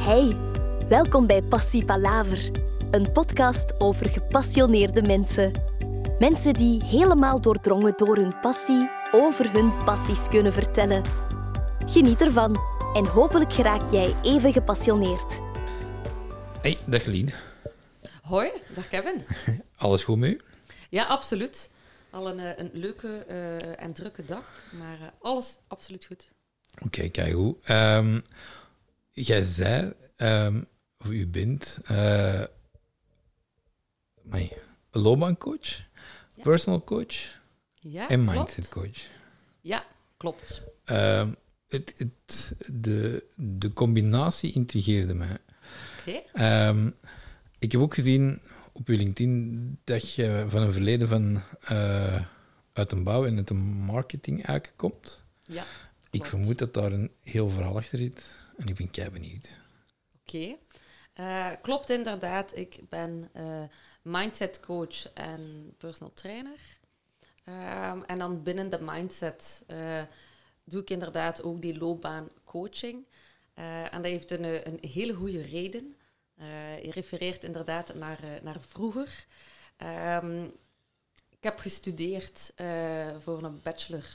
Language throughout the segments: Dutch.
Hey, welkom bij Passie Palaver, een podcast over gepassioneerde mensen. Mensen die helemaal doordrongen door hun passie over hun passies kunnen vertellen. Geniet ervan en hopelijk geraak jij even gepassioneerd. Hey, dag Lien. Hoi, dag Kevin. Alles goed met u? Ja, absoluut. Al een, eh, een leuke eh, en drukke dag, maar eh, alles absoluut goed. Oké, kijk hoe. Ehm, jij zei, ehm, of u bent, uh, een loopbaancoach, personal coach Ja, en klopt. mindset coach. Ja, klopt. Ehm, het, het, de, de combinatie intrigeerde mij. Oké. Ehm, ik heb ook gezien op uw LinkedIn dat je van een verleden van uh, uit een bouw en uit een marketing eigenlijk komt. Ja, Ik vermoed dat daar een heel verhaal achter zit en ik ben kei benieuwd. Oké. Eh, klopt inderdaad. Ik ben eh, mindset coach en personal trainer. Ehm, en dan binnen de mindset eh, doe ik inderdaad ook die loopbaancoaching. Eh, en dat heeft een, een hele goede reden. Je refereert inderdaad naar, naar vroeger. Ehm, ik heb gestudeerd voor een bachelor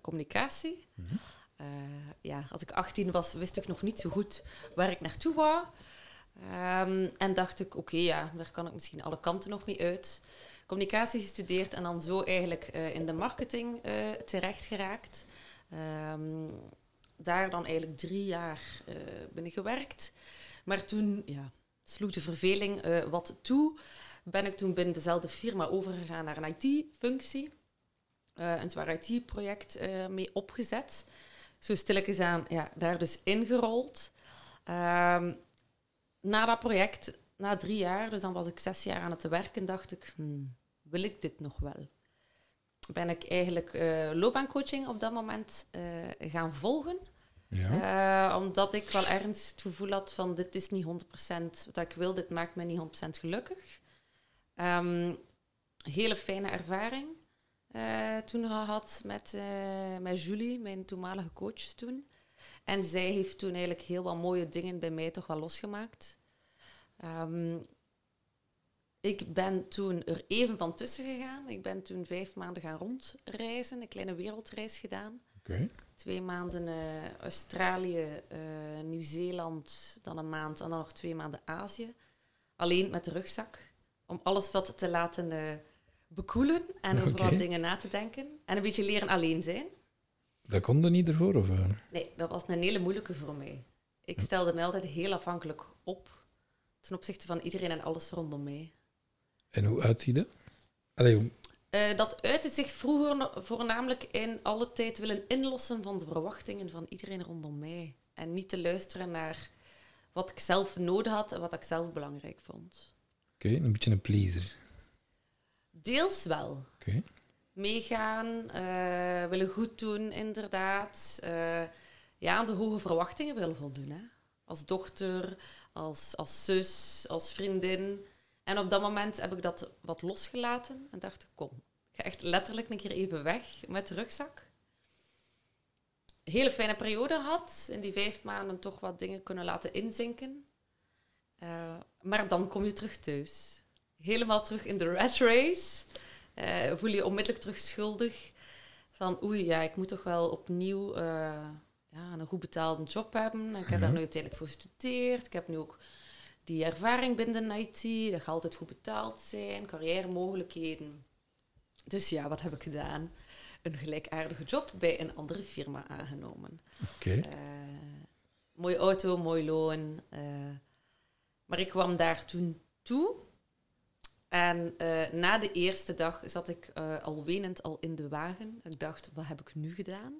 communicatie. Eh, ja, als ik 18 was, wist ik nog niet zo goed waar ik naartoe wou. Ehm, en dacht ik, oké, ja, daar kan ik misschien alle kanten nog mee uit. Communicatie gestudeerd en dan zo eigenlijk eh, in de marketing eh terecht geraakt. Ehm, daar dan eigenlijk drie jaar binnen gewerkt. Maar toen ja, sloeg de verveling wat toe. Ben ik toen binnen dezelfde firma overgegaan naar een IT-functie. Een zwaar IT-project mee opgezet. Zo stilletjes aan, ja, daar dus ingerold. Ehm, na dat project, na drie jaar, dus dan was ik zes jaar aan het werken, dacht ik, hmm, wil ik dit nog wel? Ben ik eigenlijk eh loopbaancoaching op dat moment eh, gaan volgen. Ja. Eh, omdat ik wel ergens het gevoel had van dit is niet 100% wat ik wil, dit maakt me niet 100% gelukkig. Ehm, hele fijne ervaring toen gehad met, eh, met Julie, mijn toenmalige coach toen. En zij heeft toen eigenlijk heel wat mooie dingen bij mij toch wel losgemaakt. Ehm, ik ben toen er even van tussen gegaan. Ik ben toen vijf maanden gaan rondreizen, een kleine wereldreis gedaan twee maanden eh, Australië, eh, Nieuw-Zeeland, dan een maand en dan nog twee maanden Azië. Alleen met de rugzak. Om alles wat te laten eh, bekoelen en over wat dingen na te denken. En een beetje leren alleen zijn. Dat kon er niet ervoor, of? eh? Nee, dat was een hele moeilijke voor mij. Ik stelde me altijd heel afhankelijk op ten opzichte van iedereen en alles rondom mij. En hoe uitziet dat? Allee, Eh, dat uitte zich vroeger voornamelijk in alle tijd willen inlossen van de verwachtingen van iedereen rondom mij. En niet te luisteren naar wat ik zelf nodig had en wat ik zelf belangrijk vond. Oké, een beetje een pleaser. Deels wel. Meegaan, eh, willen goed doen, inderdaad. Eh, ja, aan de hoge verwachtingen willen voldoen. Hè? Als dochter, als, als zus, als vriendin. En op dat moment heb ik dat wat losgelaten en dacht ik, kom, ik ga echt letterlijk een keer even weg met de rugzak. Hele fijne periode had. In die vijf maanden toch wat dingen kunnen laten inzinken. Eh, maar dan kom je terug thuis. Helemaal terug in de rat race. Eh, voel je onmiddellijk terug schuldig. Van oei, ja, ik moet toch wel opnieuw eh, ja, een goed betaalde job hebben. En ik heb daar Ja. nu uiteindelijk voor gestudeerd. Ik heb nu ook die ervaring binnen IT. Dat gaat altijd goed betaald zijn. Carrière-mogelijkheden. Dus ja, wat heb ik gedaan? Een gelijkaardige job bij een andere firma aangenomen. Oké. Eh, mooie auto, mooi loon. maar ik kwam daar toen toe. En eh, na de eerste dag zat ik eh, al wenend al in de wagen. Ik dacht, wat heb ik nu gedaan?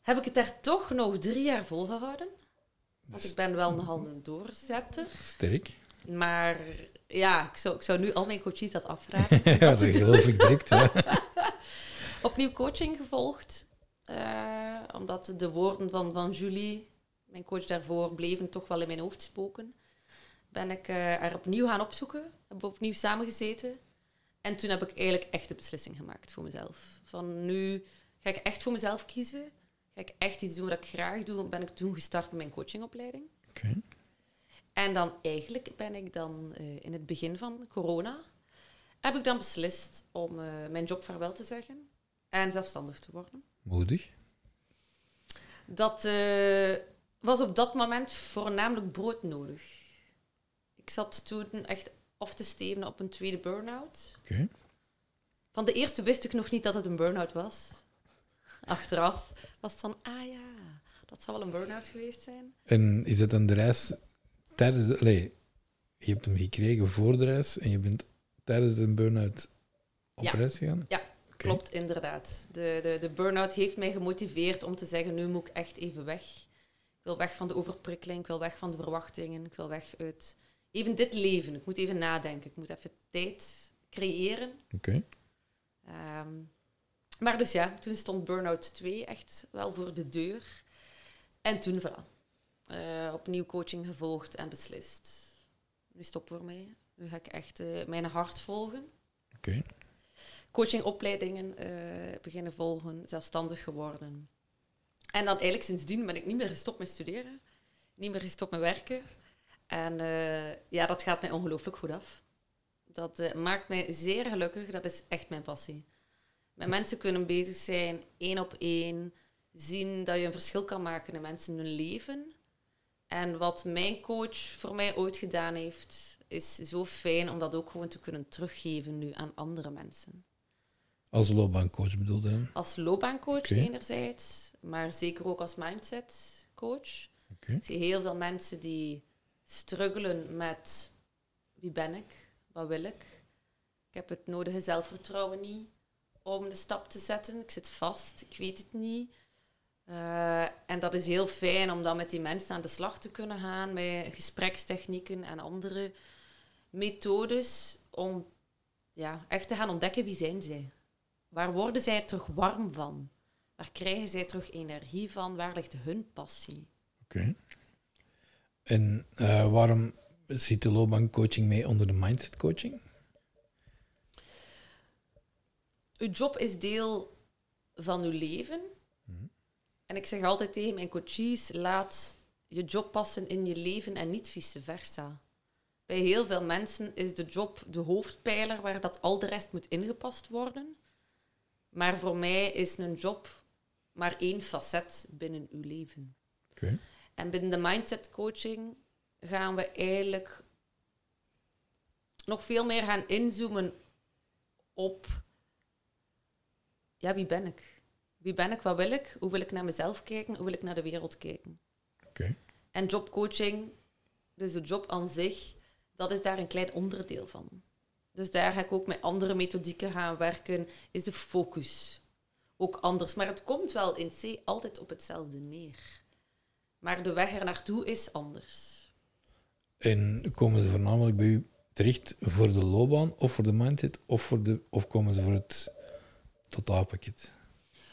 Heb ik het daar toch nog drie jaar volgehouden? Want ik ben wel nogal een doorzetter. Sterk. Maar ja, ik zou, ik zou nu al mijn coaches dat afraden. ja, dat geloof ik direct. Opnieuw coaching gevolgd. eh, omdat de woorden van, van Julie, mijn coach daarvoor, bleven toch wel in mijn hoofd spoken. Ben ik eh, er opnieuw gaan opzoeken. Heb opnieuw samengezeten. En toen heb ik eigenlijk echt de beslissing gemaakt voor mezelf. Van nu ga ik echt voor mezelf kiezen. ga ik echt iets doen wat ik graag doe, ben ik toen gestart met mijn coachingopleiding. Oké. En dan eigenlijk ben ik dan eh, in het begin van corona, heb ik dan beslist om eh, mijn job vaarwel te zeggen en zelfstandig te worden. Moedig. Dat was op dat moment voornamelijk brood nodig. Ik zat toen echt af te stevenen op een tweede burn-out. Oké. Van de eerste wist ik nog niet dat het een burn-out was. Achteraf was het van, ah ja, dat zal wel een burn-out geweest zijn. En is het dan de reis tijdens de... Allee, je hebt hem gekregen voor de reis en je bent tijdens de burn-out op Ja. reis gegaan? Ja. Klopt, inderdaad. De, de, de burn-out heeft mij gemotiveerd om te zeggen, nu moet ik echt even weg. Ik wil weg van de overprikkeling, ik wil weg van de verwachtingen, ik wil weg uit even dit leven. Ik moet even nadenken, ik moet even tijd creëren. Oké. Ehm, maar dus ja, toen stond Burnout 2 echt wel voor de deur. En toen, voilà, eh, opnieuw coaching gevolgd en beslist. Nu stoppen we ermee. Nu ga ik echt eh, mijn hart volgen. Oké. Coachingopleidingen eh, beginnen volgen, zelfstandig geworden. En dan eigenlijk sindsdien ben ik niet meer gestopt met studeren. Niet meer gestopt met werken. En eh, ja, dat gaat mij ongelooflijk goed af. Dat eh, maakt mij zeer gelukkig. Dat is echt mijn passie. Met mensen kunnen bezig zijn, één op één. Zien dat je een verschil kan maken in mensen hun leven. En wat mijn coach voor mij ooit gedaan heeft, is zo fijn om dat ook gewoon te kunnen teruggeven nu aan andere mensen. Als loopbaancoach bedoelde je? Als loopbaancoach enerzijds, maar zeker ook als mindsetcoach. Oké. Ik zie heel veel mensen die struggelen met wie ben ik, wat wil ik. Ik heb het nodige zelfvertrouwen niet om de stap te zetten. Ik zit vast, ik weet het niet. Eh, en dat is heel fijn om dan met die mensen aan de slag te kunnen gaan met gesprekstechnieken en andere methodes om ja, echt te gaan ontdekken wie zijn zij. Waar worden zij terug warm van? Waar krijgen zij terug energie van? Waar ligt hun passie? Oké. En eh, waarom zit de loopbaancoaching mee onder de mindset coaching? Uw job is deel van uw leven. En ik zeg altijd tegen mijn coaches, laat je job passen in je leven en niet vice versa. Bij heel veel mensen is de job de hoofdpijler waar dat al de rest moet ingepast worden. Maar voor mij is een job maar één facet binnen uw leven. Oké. En binnen de mindset coaching gaan we eigenlijk nog veel meer gaan inzoomen op ja, wie ben ik? Wie ben ik? Wat wil ik? Hoe wil ik naar mezelf kijken? Hoe wil ik naar de wereld kijken? Oké. En jobcoaching, dus de job aan zich, dat is daar een klein onderdeel van. Dus daar ga ik ook met andere methodieken gaan werken, is de focus ook anders. Maar het komt wel in C altijd op hetzelfde neer. Maar de weg er naartoe is anders. En komen ze voornamelijk bij u terecht voor de loopbaan of voor de mindset of, voor de, of komen ze voor het totaalpakket?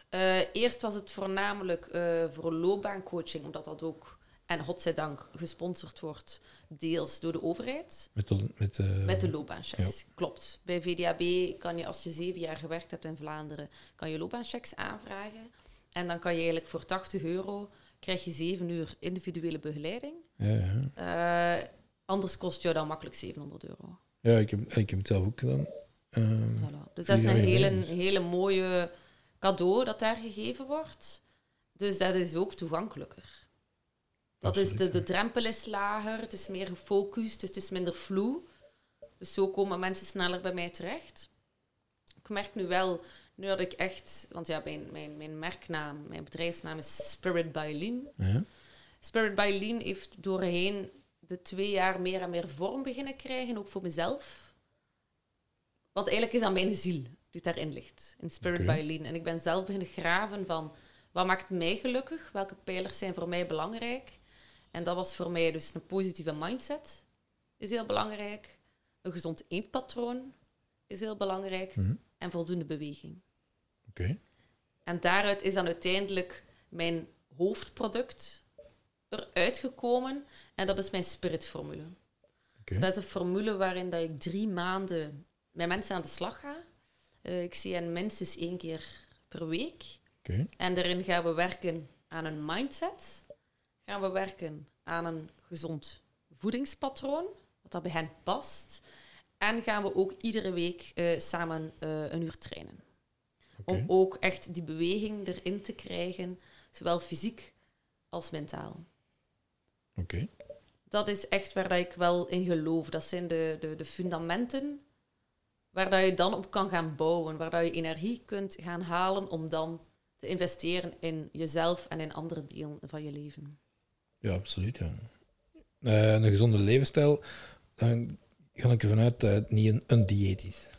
Eh, eerst was het voornamelijk eh, voor loopbaancoaching, omdat dat ook, en godzijdank, gesponsord wordt, deels door de overheid. Met de, met de, Met de loopbaanchecks, klopt. Bij VDAB kan je, als je zeven jaar gewerkt hebt in Vlaanderen, kan je loopbaanchecks aanvragen. En dan kan je eigenlijk voor 80 euro, krijg je zeven uur individuele begeleiding. Ja, ja. Eh, anders kost jou dan makkelijk 700 euro. ja ik, heb, ik heb het zelf ook gedaan. Ehm, Voilà. Dus dat is een hele, hele mooie cadeau dat daar gegeven wordt. Dus dat is ook toegankelijker. Dat is de, de drempel is lager, het is meer gefocust, het is minder vloe. Dus zo komen mensen sneller bij mij terecht. Ik merk nu wel, nu dat ik echt... Want ja, mijn, mijn, mijn merknaam, mijn bedrijfsnaam is Spirit by Lean. ja. Spirit by Lean heeft doorheen de twee jaar meer en meer vorm beginnen krijgen, ook voor mezelf. Want eigenlijk is dat mijn ziel die daarin ligt, in Spirit Oké. by Lean. En ik ben zelf beginnen graven van, wat maakt mij gelukkig? Welke pijlers zijn voor mij belangrijk? En dat was voor mij dus een positieve mindset, is heel belangrijk. Een gezond eetpatroon is heel belangrijk. Mhm. En voldoende beweging. En daaruit is dan uiteindelijk mijn hoofdproduct eruit gekomen. En dat is mijn spiritformule. Dat is een formule waarin dat ik drie maanden met mensen aan de slag ga. Eh, ik zie hen minstens één keer per week. Oké. En daarin gaan we werken aan een mindset, gaan we werken aan een gezond voedingspatroon, wat dat bij hen past. En gaan we ook iedere week eh, samen eh, een uur trainen. Om ook echt die beweging erin te krijgen, zowel fysiek als mentaal. Oké. Dat is echt waar dat ik wel in geloof. Dat zijn de, de, de fundamenten waar dat je dan op kan gaan bouwen, waar dat je energie kunt gaan halen om dan te investeren in jezelf en in andere delen van je leven. Ja, absoluut. Ja. Eh, een gezonde levensstijl, dan ga ik ervan uit dat het niet een, een dieet is.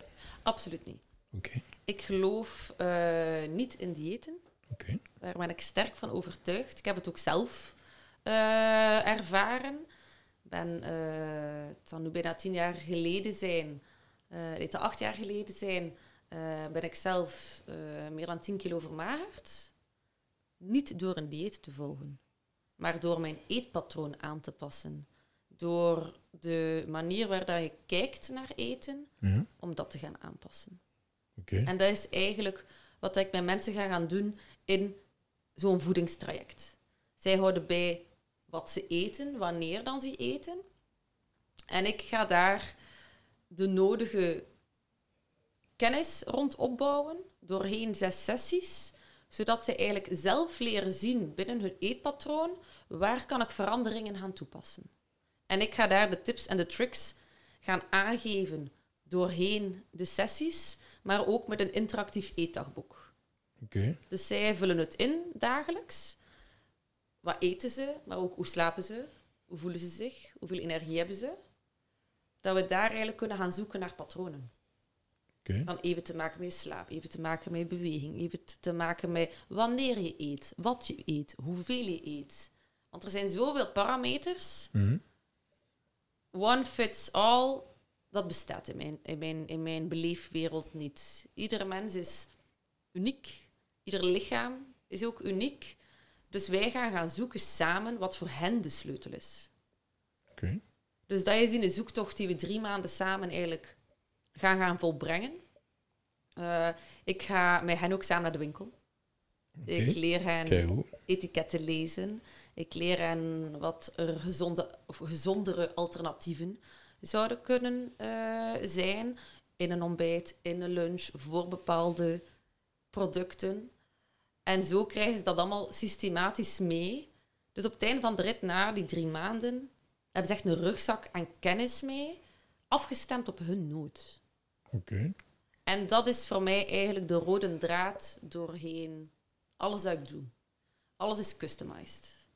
Absoluut niet. Oké. Ik geloof eh, niet in diëten. Daar ben ik sterk van overtuigd. Ik heb het ook zelf eh, ervaren. Ik ben, eh, het zal nu bijna tien jaar geleden zijn, te acht jaar geleden zijn, ben ik zelf meer dan 10 kilo vermagerd. Niet door een dieet te volgen, maar door mijn eetpatroon aan te passen. Door de manier waar dat je kijkt naar eten, Ja. om dat te gaan aanpassen. En dat is eigenlijk wat ik met mensen ga gaan doen in zo'n voedingstraject. Zij houden bij wat ze eten, wanneer dan ze eten. En ik ga daar de nodige kennis rond opbouwen doorheen zes sessies, zodat ze eigenlijk zelf leren zien binnen hun eetpatroon waar kan ik veranderingen gaan toepassen. En ik ga daar de tips en de tricks gaan aangeven doorheen de sessies, maar ook met een interactief eetdagboek. Oké. Dus zij vullen het in dagelijks. Wat eten ze, maar ook hoe slapen ze, hoe voelen ze zich, hoeveel energie hebben ze. Dat we daar eigenlijk kunnen gaan zoeken naar patronen. Oké. Van even te maken met slaap, even te maken met beweging, even te maken met wanneer je eet, wat je eet, hoeveel je eet. Want er zijn zoveel parameters. Mhm. One fits all, dat bestaat in mijn, in mijn, in mijn beleefwereld niet. Iedere mens is uniek. Ieder lichaam is ook uniek. Dus wij gaan gaan zoeken samen wat voor hen de sleutel is. Oké. Dus dat is in de zoektocht die we drie maanden samen eigenlijk gaan gaan volbrengen. Eh, ik ga met hen ook samen naar de winkel. Ik leer hen etiketten lezen. Ik leer hen wat er gezonde, of gezondere alternatieven zouden kunnen eh, zijn in een ontbijt, in een lunch, voor bepaalde producten. En zo krijgen ze dat allemaal systematisch mee. Dus op het einde van de rit, na die drie maanden, hebben ze echt een rugzak aan kennis mee, afgestemd op hun nood. Oké. En dat is voor mij eigenlijk de rode draad doorheen alles dat ik doe. Alles is customized.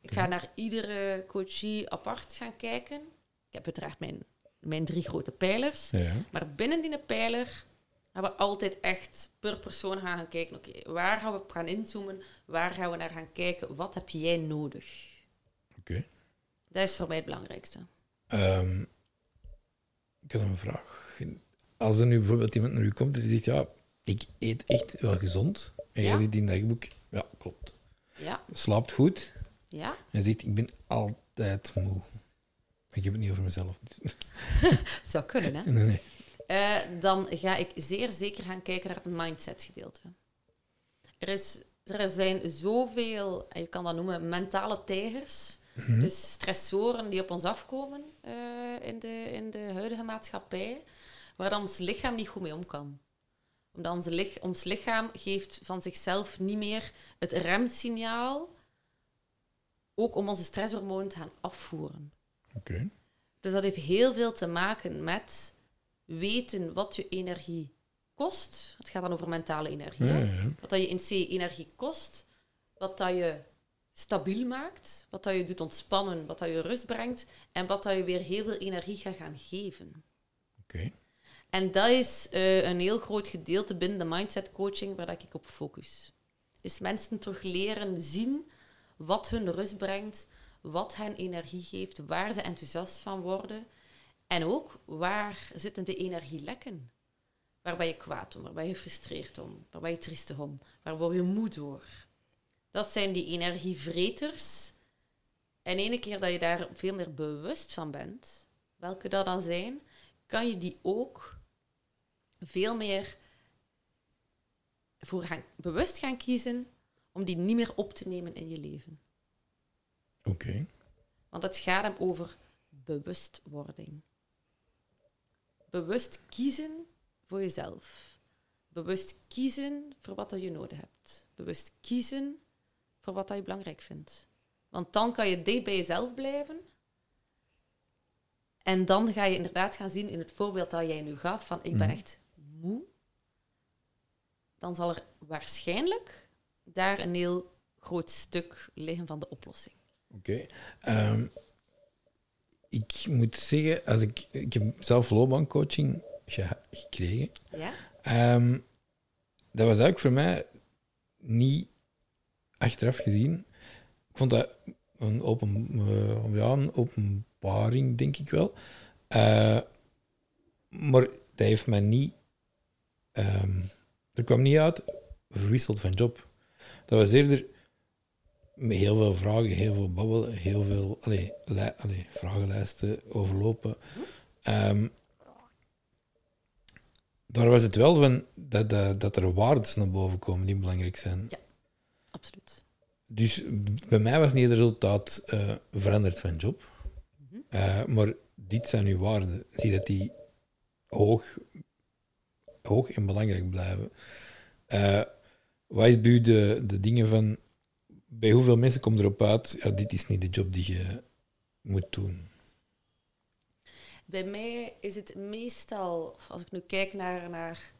Ik ga naar iedere coachie apart gaan kijken. Ik heb uiteraard mijn, mijn drie grote pijlers. Ja. Maar binnen die pijler gaan we altijd echt per persoon gaan, gaan kijken. Oké, waar gaan we op gaan inzoomen? Waar gaan we naar gaan kijken? Wat heb jij nodig? Oké. Dat is voor mij het belangrijkste. Ehm, ik had een vraag. Als er nu bijvoorbeeld iemand naar u komt en die zegt, ja, ik eet echt wel gezond. En jij Ja. ziet in dat dagboek, ja, klopt. Ja, Slaapt goed. ja. En zegt, ik ben altijd moe. Ik heb het niet over mezelf. Zou kunnen, hè? Nee, nee. Eh, dan ga ik zeer zeker gaan kijken naar het mindset gedeelte. Er, is, er zijn zoveel, en je kan dat noemen, mentale tijgers. Mhm. Dus stressoren die op ons afkomen eh, in, de, in de huidige maatschappij, waar dan ons lichaam niet goed mee om kan. Omdat onze lich- ons lichaam geeft van zichzelf niet meer het remsignaal, ook om onze stresshormoon te gaan afvoeren. Dus dat heeft heel veel te maken met weten wat je energie kost. Het gaat dan over mentale energie. Ja, ja. Wat dat je in C energie kost, wat dat je stabiel maakt, wat dat je doet ontspannen, wat dat je rust brengt en wat dat je weer heel veel energie gaat gaan geven. Oké. En dat is eh, een heel groot gedeelte binnen de mindset coaching waar dat ik op focus. Is mensen terug leren zien wat hun rust brengt, wat hen energie geeft, waar ze enthousiast van worden. En ook waar zitten de energielekken? Waar ben je kwaad om? Waar ben je gefrustreerd om? Waar ben je triestig om? Waar word je moe door? Dat zijn die energievreters. En ene keer dat je daar veel meer bewust van bent, welke dat dan zijn, kan je die ook veel meer voor gaan, bewust gaan kiezen om die niet meer op te nemen in je leven. Oké. Want het gaat hem over bewustwording. Bewust kiezen voor jezelf. Bewust kiezen voor wat dat je nodig hebt. Bewust kiezen voor wat dat je belangrijk vindt. Want dan kan je dicht bij jezelf blijven. En dan ga je inderdaad gaan zien in het voorbeeld dat jij nu gaf van ik ben Mhm. echt moe. Dan zal er waarschijnlijk daar een heel groot stuk liggen van de oplossing. Oké. Ehm, ik moet zeggen, als ik, ik heb zelf loopbaancoaching ge- gekregen. Ja? Ehm, dat was eigenlijk voor mij niet achteraf gezien. Ik vond dat een, open, eh, ja, een openbaring, denk ik wel. Eh, maar dat heeft mij niet. ehm, er kwam niet uit verwisseld van job. Dat was eerder heel veel vragen, heel veel babbelen, heel veel allee, li- allee, vragenlijsten overlopen. Ehm, daar was het wel van dat, dat, dat er waardes naar boven komen die belangrijk zijn. Absoluut. Dus bij mij was niet het resultaat eh, veranderd van job. Mhm. Eh, maar dit zijn uw waarden. Zie dat die hoog, hoog en belangrijk blijven. Eh, wat is bij u de, de dingen van... Bij hoeveel mensen komt erop uit, ja, dit is niet de job die je moet doen. Bij mij is het meestal, als ik nu kijk naar, naar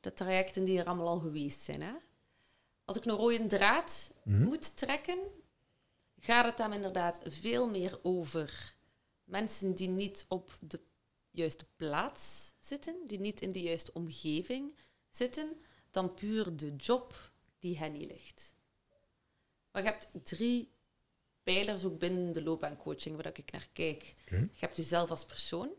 de trajecten die er allemaal al geweest zijn. Hè? Als ik een rode draad Mhm. moet trekken, gaat het dan inderdaad veel meer over mensen die niet op de juiste plaats zitten, die niet in de juiste omgeving zitten, dan puur de job die hen niet ligt. Maar je hebt drie pijlers ook binnen de loopbaancoaching waar ik naar kijk. Je hebt jezelf als persoon,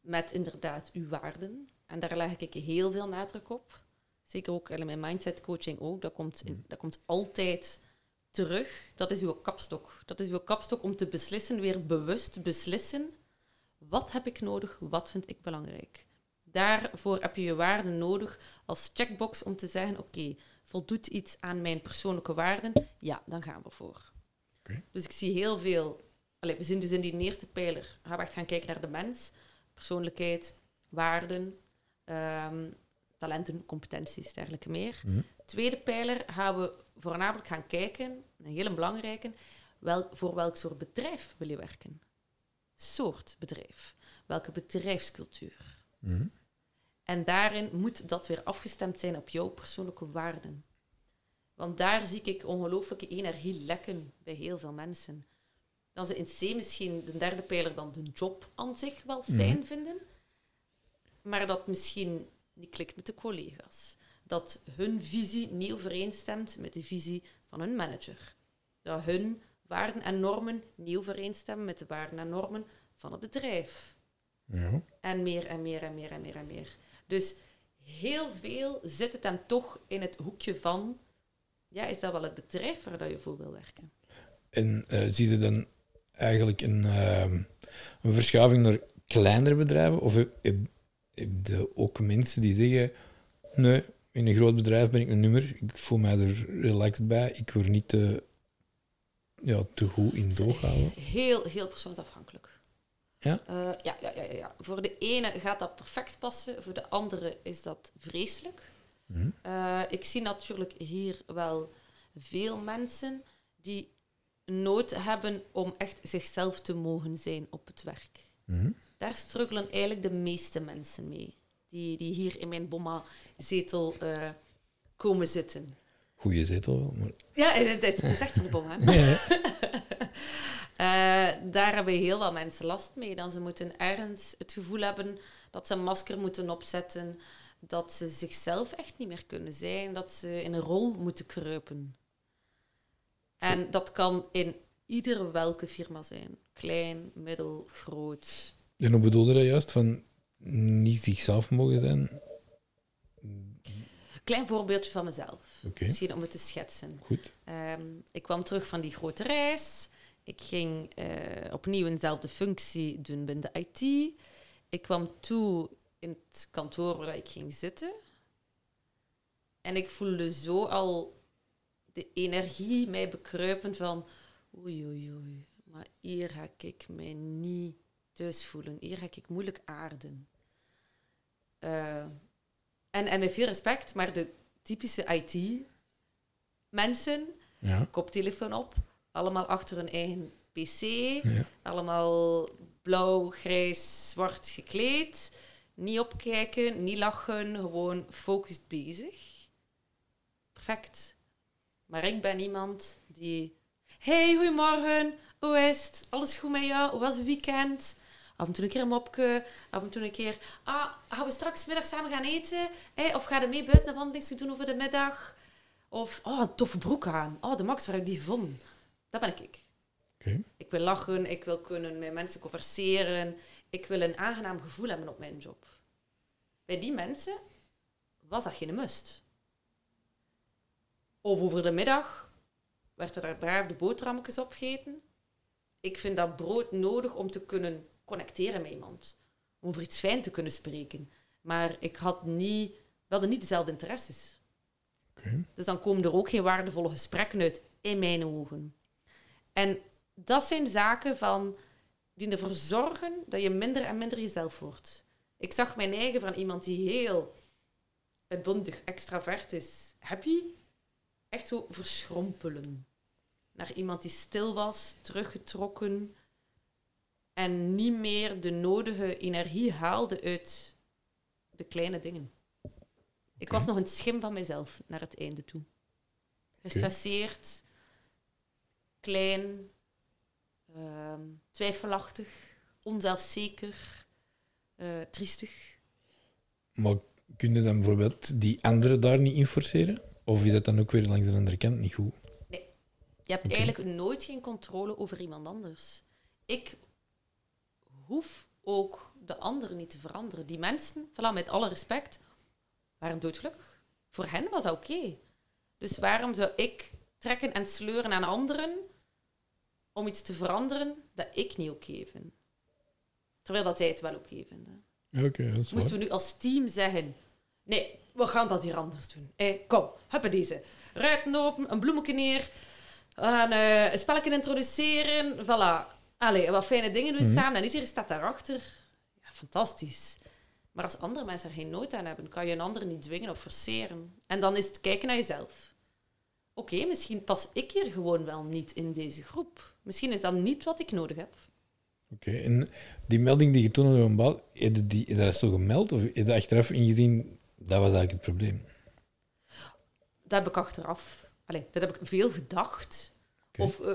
met inderdaad uw waarden. En daar leg ik heel veel nadruk op. Zeker ook in mijn mindset coaching ook. Dat komt, in, dat komt altijd terug. Dat is uw kapstok. Dat is uw kapstok om te beslissen, weer bewust beslissen. Wat heb ik nodig? Wat vind ik belangrijk? Daarvoor heb je je waarden nodig als checkbox om te zeggen: oké, voldoet iets aan mijn persoonlijke waarden? Ja, dan gaan we voor. Dus ik zie heel veel. Allee, we zien dus in die eerste pijler gaan we echt gaan kijken naar de mens, persoonlijkheid, waarden, ehm, talenten, competenties, dergelijke meer. Mhm. Tweede pijler gaan we voornamelijk gaan kijken, een hele belangrijke, wel, voor welk soort bedrijf wil je werken? Soort bedrijf. Welke bedrijfscultuur? Mhm. En daarin moet dat weer afgestemd zijn op jouw persoonlijke waarden. Want daar zie ik ongelooflijke energie lekken bij heel veel mensen. Dat ze in C misschien de derde pijler dan de job aan zich wel fijn vinden, maar dat misschien niet klikt met de collega's. Dat hun visie niet overeenstemt met de visie van hun manager. Dat hun waarden en normen niet overeenstemmen met de waarden en normen van het bedrijf. Ja. En meer en meer en meer en meer en meer. Dus heel veel zit het dan toch in het hoekje van... Ja, is dat wel het bedrijf waar dat je voor wil werken? En eh, zie je dan eigenlijk een, ehm, een verschuiving naar kleinere bedrijven? Of heb, heb, heb je ook mensen die zeggen: Nee, in een groot bedrijf ben ik een nummer, ik voel mij er relaxed bij, ik word niet te, ja, te goed in doorhouden? Heel, heel persoonsafhankelijk. Ja? Eh, ja, ja, ja, ja, ja. Voor de ene gaat dat perfect passen, voor de andere is dat vreselijk. Mhm. Eh, ik zie natuurlijk hier wel veel mensen die nood hebben om echt zichzelf te mogen zijn op het werk. Mhm. Daar struggelen eigenlijk de meeste mensen mee. Die, die hier in mijn bomma-zetel eh, komen zitten. Goeie zetel wel, maar. Ja, het, het, het is echt een bom, hè? Eh, daar hebben heel veel mensen last mee. Dan ze moeten ergens het gevoel hebben dat ze een masker moeten opzetten, dat ze zichzelf echt niet meer kunnen zijn, dat ze in een rol moeten kruipen. En dat kan in ieder welke firma zijn. Klein, middel, groot. En hoe bedoelde dat juist? Van niet zichzelf mogen zijn? Klein voorbeeldje van mezelf. Misschien om het te schetsen. Goed. Ehm, ik kwam terug van die grote reis. Ik ging eh, opnieuw eenzelfde functie doen binnen de IT. Ik kwam toe in het kantoor waar ik ging zitten. En ik voelde zo al de energie mij bekruipen van oei, oei, oei. Maar hier ga ik mij niet thuis voelen. Hier ga ik moeilijk aarden. Uh, en, en met veel respect, maar de typische IT-mensen, Ja. koptelefoon op, allemaal achter hun eigen pc, Ja. allemaal blauw, grijs, zwart gekleed. Niet opkijken, niet lachen, gewoon focused bezig. Perfect. Maar ik ben iemand die... Hey, goedemorgen. Hoe is het? Alles goed met jou? Hoe was het weekend? Af en toe een keer een mopje. Af en toe een keer... Ah, gaan we straks middag samen gaan eten? Hey, of ga je mee buiten een wandeling doen over de middag? Of, oh, een toffe broek aan. Oh, de Max, waar heb ik die gevonden? Dat ben ik. Ik wil lachen, ik wil kunnen met mensen converseren. Ik wil een aangenaam gevoel hebben op mijn job. Bij die mensen was dat geen must. Of over de middag werd er daar braaf de boterhammetjes opgegeten. Ik vind dat brood nodig om te kunnen connecteren met iemand. Om over iets fijn te kunnen spreken. Maar ik had niet, we hadden niet dezelfde interesses. Dus dan komen er ook geen waardevolle gesprekken uit, in mijn ogen. En dat zijn zaken van, die ervoor zorgen dat je minder en minder jezelf wordt. Ik zag mijn eigen van iemand die heel uitbundig, extravert is, happy, echt zo verschrompelen. Naar iemand die stil was, teruggetrokken en niet meer de nodige energie haalde uit de kleine dingen. Ik was nog een schim van mezelf naar het einde toe. Gestresseerd, klein, ehm, twijfelachtig, onzelfzeker, eh, triestig. Maar kun je dan bijvoorbeeld die anderen daar niet in forceren? Of is dat dan ook weer langs de andere kant niet goed? Je hebt eigenlijk nooit geen controle over iemand anders. Ik hoef ook de anderen niet te veranderen. Die mensen, voilà, met alle respect, waren doodgelukkig. Voor hen was dat oké. Dus waarom zou ik trekken en sleuren aan anderen om iets te veranderen dat ik niet oké vind? Terwijl dat zij het wel oké vinden. Oké, dat is waar. Moesten we nu als team zeggen: nee, we gaan dat hier anders doen. Eh, kom, huppen deze. Ruiten open, een bloemetje neer. We gaan eh, een spelletje introduceren. Voilà. Allee, wat fijne dingen doen Mhm. samen. En iedereen staat daarachter. Ja, fantastisch. Maar als andere mensen er geen nood aan hebben, kan je een ander niet dwingen of forceren. En dan is het kijken naar jezelf. Oké, misschien pas ik hier gewoon wel niet in deze groep. Misschien is dat niet wat ik nodig heb. Oké, en die melding die je toen had een heb je die, dat zo gemeld? Of heb je achteraf ingezien, dat was eigenlijk het probleem? Dat heb ik achteraf. Allee, dat heb ik veel gedacht. Oké. Of eh,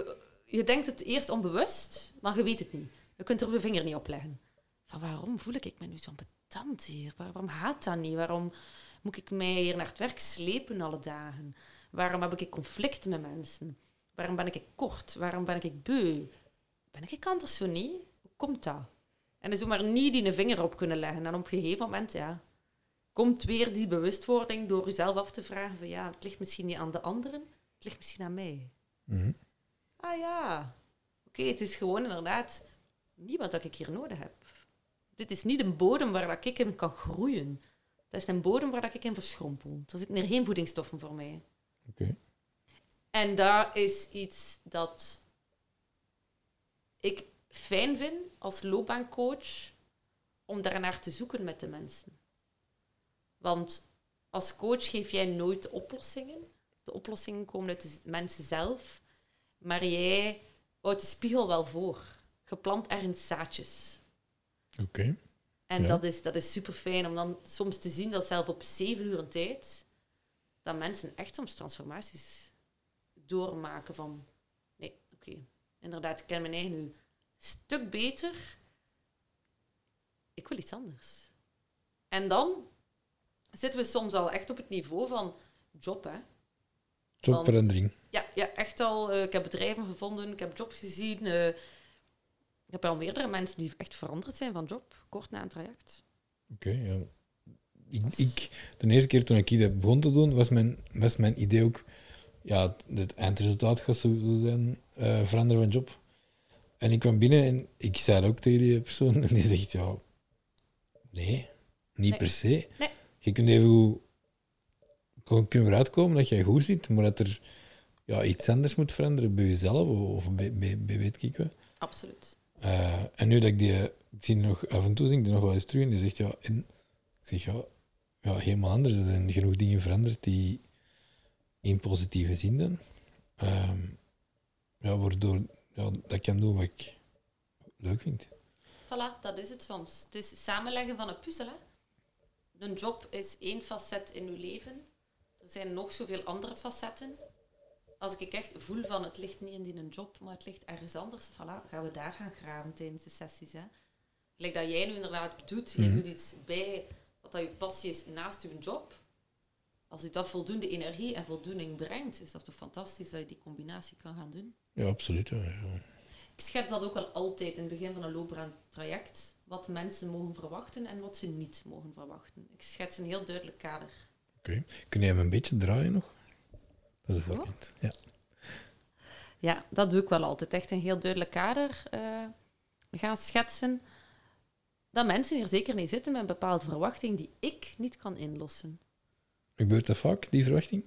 je denkt het eerst onbewust, maar je weet het niet. Je kunt er je vinger niet op leggen. Van waarom voel ik me nu zo ambetant hier? Waar- Waarom gaat dat niet? Waarom moet ik mij hier naar het werk slepen alle dagen? Waarom heb ik conflicten met mensen? Waarom ben ik kort? Waarom ben ik beu? Ben ik anders zo niet? Hoe komt dat? En er zomaar niet die vinger op kunnen leggen. En op een gegeven moment, ja, komt weer die bewustwording door jezelf af te vragen van ja, het ligt misschien niet aan de anderen, het ligt misschien aan mij. Mhm. Ah ja, oké, het is gewoon inderdaad niet wat dat ik hier nodig heb. Dit is niet een bodem waar dat ik in kan groeien. Dat is een bodem waar dat ik in verschrompel. Er zitten er geen voedingsstoffen voor mij. Oké. En dat is iets dat ik fijn vind als loopbaancoach om daarnaar te zoeken met de mensen. Want als coach geef jij nooit de oplossingen. De oplossingen komen uit de mensen zelf. Maar jij houdt de spiegel wel voor. Geplant ergens zaadjes. Oké. En Ja. dat is, dat is super fijn om dan soms te zien dat zelf op zeven uur een tijd, dat mensen echt soms transformaties doormaken van, nee, oké, inderdaad, ik ken mijn eigen nu een stuk beter. Ik wil iets anders. En dan zitten we soms al echt op het niveau van job, hè. Jobverandering. Ja, ja echt al. eh, ik heb bedrijven gevonden, ik heb jobs gezien. eh, ik heb al meerdere mensen die echt veranderd zijn van job, kort na een traject. Oké, ja. Ik, ik, de eerste keer toen ik dat begon te doen, was mijn, was mijn idee ook... Ja, het, het eindresultaat gaat zo zijn, eh, veranderen van job. En ik kwam binnen en ik zei ook tegen die persoon. En die zegt, ja... Nee, niet Nee. per se. Nee. Je kunt even goed kunnen we eruit komen dat jij goed zit, maar dat er ja, iets anders moet veranderen bij jezelf of bij, bij, bij weet ik wat. Absoluut. Eh, en nu dat ik die, ik zie nog af en toe, zie ik die nog wel eens terug en die zegt ja, en ik zeg ja, ja, helemaal anders. Er zijn genoeg dingen veranderd die in positieve zin dan. Ehm, ja, waardoor ja, dat kan doen wat ik leuk vind. Voilà, dat is het soms. Het is samenleggen van een puzzel. Hè? Een job is één facet in uw leven. Er zijn nog zoveel andere facetten. Als ik echt voel van het ligt niet in die job, maar het ligt ergens anders, voilà, gaan we daar gaan graven tijdens de sessies. Hè? Gelijk dat jij nu inderdaad doet, je Mhm. doet iets bij wat dat je passie is naast je job. Als je dat voldoende energie en voldoening brengt, is dat toch fantastisch dat je die combinatie kan gaan doen. Ja, absoluut. Ja, ja. Ik schets dat ook wel altijd in het begin van een loopbaantraject. Wat mensen mogen verwachten en wat ze niet mogen verwachten. Ik schets een heel duidelijk kader. Oké. Kun jij hem een beetje draaien nog? Dat is een voorbeeld. Ja. Ja, dat doe ik wel altijd. Echt een heel duidelijk kader eh, gaan schetsen. Dat mensen hier zeker niet zitten met een bepaalde verwachting die ik niet kan inlossen. Gebeurt dat vaak, die verwachting?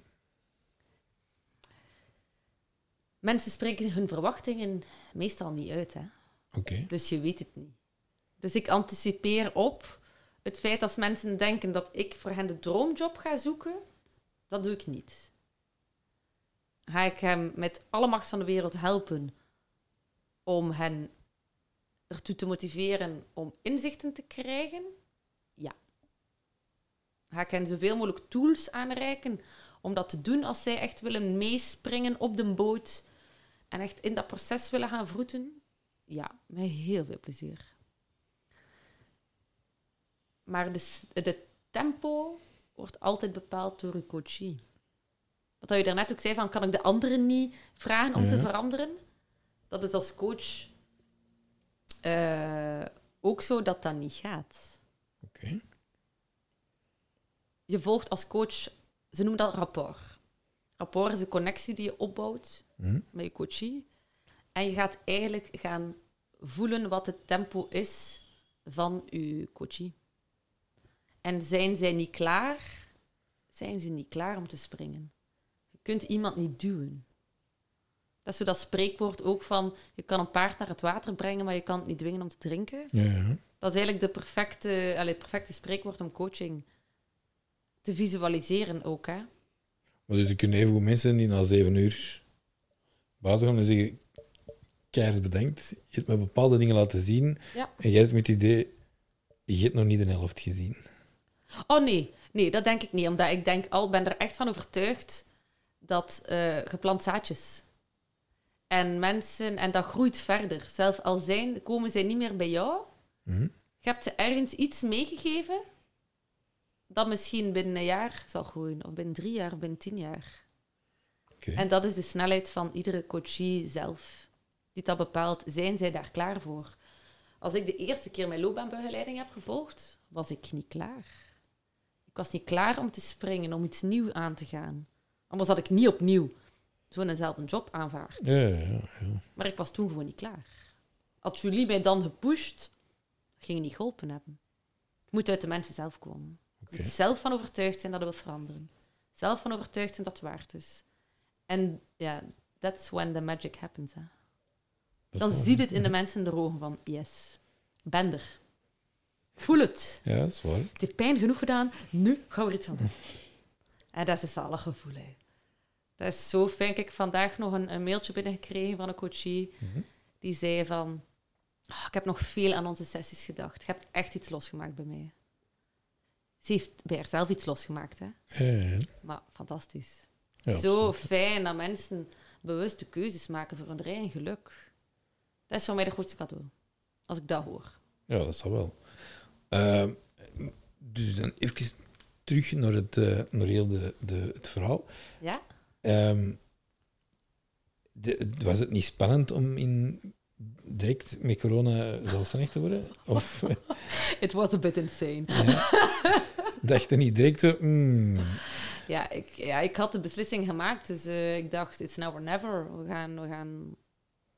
Mensen spreken hun verwachtingen meestal niet uit, hè? Oké. dus je weet het niet. Dus ik anticipeer op het feit dat mensen denken dat ik voor hen de droomjob ga zoeken. Dat doe ik niet. Ga ik hem met alle macht van de wereld helpen om hen ertoe te motiveren om inzichten te krijgen? Ja. Ga ik hen zoveel mogelijk tools aanreiken om dat te doen als zij echt willen meespringen op de boot en echt in dat proces willen gaan vroeten? Ja, met heel veel plezier. Maar de, tempo wordt altijd bepaald door uw coachie. Wat je daarnet ook zei, van kan ik de anderen niet vragen om te veranderen? Dat is als coach eh, ook zo dat dat niet gaat. Oké. Je volgt als coach, ze noemen dat rapport. Rapport is een connectie die je opbouwt Hm? met je coachie. En je gaat eigenlijk gaan voelen wat het tempo is van je coachie. En zijn zij niet klaar, zijn ze niet klaar om te springen. Kunt iemand niet duwen. Dat is zo dat spreekwoord ook van, je kan een paard naar het water brengen, maar je kan het niet dwingen om te drinken. Ja, ja. Dat is eigenlijk de perfecte, allee, het perfecte spreekwoord om coaching te visualiseren ook. Hè? Maar dus er kunnen even goed mensen die na zeven uur buiten gaan en zeggen: Keihard bedankt. Je hebt me bepaalde dingen laten zien. Ja. En jij hebt met het idee: Je hebt nog niet de helft gezien. Oh nee, nee, dat denk ik niet. Omdat ik denk al, ben er echt van overtuigd dat eh geplant zaadjes. En mensen, en dat groeit verder. Zelf al zijn, komen zij niet meer bij jou. Hm? Je hebt ze ergens iets meegegeven dat misschien binnen een jaar zal groeien. Of binnen drie jaar, of binnen tien jaar. En dat is de snelheid van iedere coachie zelf. Die dat bepaalt, zijn zij daar klaar voor? Als ik de eerste keer mijn loopbaanbegeleiding heb gevolgd, was ik niet klaar. Ik was niet klaar om te springen, om iets nieuws aan te gaan. Anders had ik niet opnieuw zo'nzelfde job aanvaard. Ja, ja, ja. Maar ik was toen gewoon niet klaar. Had Julie mij dan gepusht, ging het niet geholpen hebben. Het moet uit de mensen zelf komen. Je Oké. moet zelf van overtuigd zijn dat het wil veranderen. Zelf van overtuigd zijn dat het waard is. En ja, that's when the magic happens. Hè. Dan wel- zie je het in de mensen de ogen van, yes, ben er. Voel het. Ja, dat is waar. Het heeft pijn genoeg gedaan, nu gaan we er iets aan doen. En dat is een zalig gevoel. Hè. Dat is zo fijn. Ik heb vandaag nog een, een mailtje binnengekregen van een coachie. Mhm. Die zei van, "Ah, ik heb nog veel aan onze sessies gedacht. Je hebt echt iets losgemaakt bij mij. Ze heeft bij haarzelf iets losgemaakt, hè. Maar fantastisch. Ja, Zo absoluut. fijn dat mensen bewuste keuzes maken voor hun eigen geluk. Dat is voor mij de grootste cadeau. Als ik dat hoor. Ja, dat zal wel. Ehm, dus dan even terug naar, het, eh, naar heel de, de, het verhaal. Ja? Ehm, de, was het niet spannend om in, direct met corona zelfstandig te worden? Of It was a bit insane. ja, dacht je niet direct zo... hmm, Ja, ik, ja, ik had de beslissing gemaakt, dus eh, ik dacht, it's now or never. We gaan, we gaan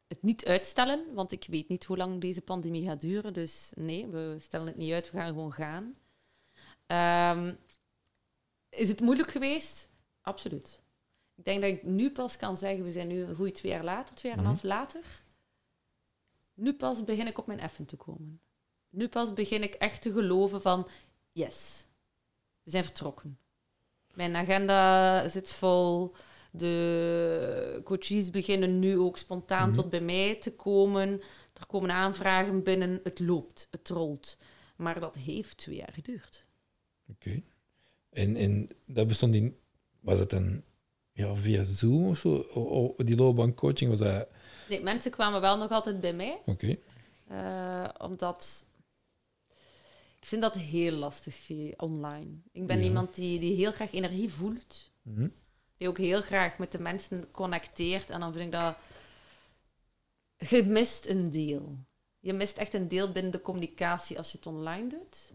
het niet uitstellen, want ik weet niet hoe lang deze pandemie gaat duren. Dus nee, we stellen het niet uit, we gaan gewoon gaan. Ehm, is het moeilijk geweest? absoluut. Ik denk dat ik nu pas kan zeggen, we zijn nu een goede twee jaar later, twee jaar en een half later. Nu pas begin ik op mijn effen te komen. Nu pas begin ik echt te geloven van, yes, we zijn vertrokken. Mijn agenda zit vol. De coaches beginnen nu ook spontaan Mhm. tot bij mij te komen. Er komen aanvragen binnen. Het loopt, het rolt. Maar dat heeft twee jaar geduurd. Oké. En, en dat bestond in... Was het dan ja, via Zoom of zo? O, o- die loopbaancoaching, was dat... Nee, mensen kwamen wel nog altijd bij mij. Oké. eh, omdat ik vind dat heel lastig online. Ik ben Ja. iemand die, die heel graag energie voelt. Mhm. die ook heel graag met de mensen connecteert. En dan vind ik dat... Je mist een deel. Je mist echt een deel binnen de communicatie als je het online doet.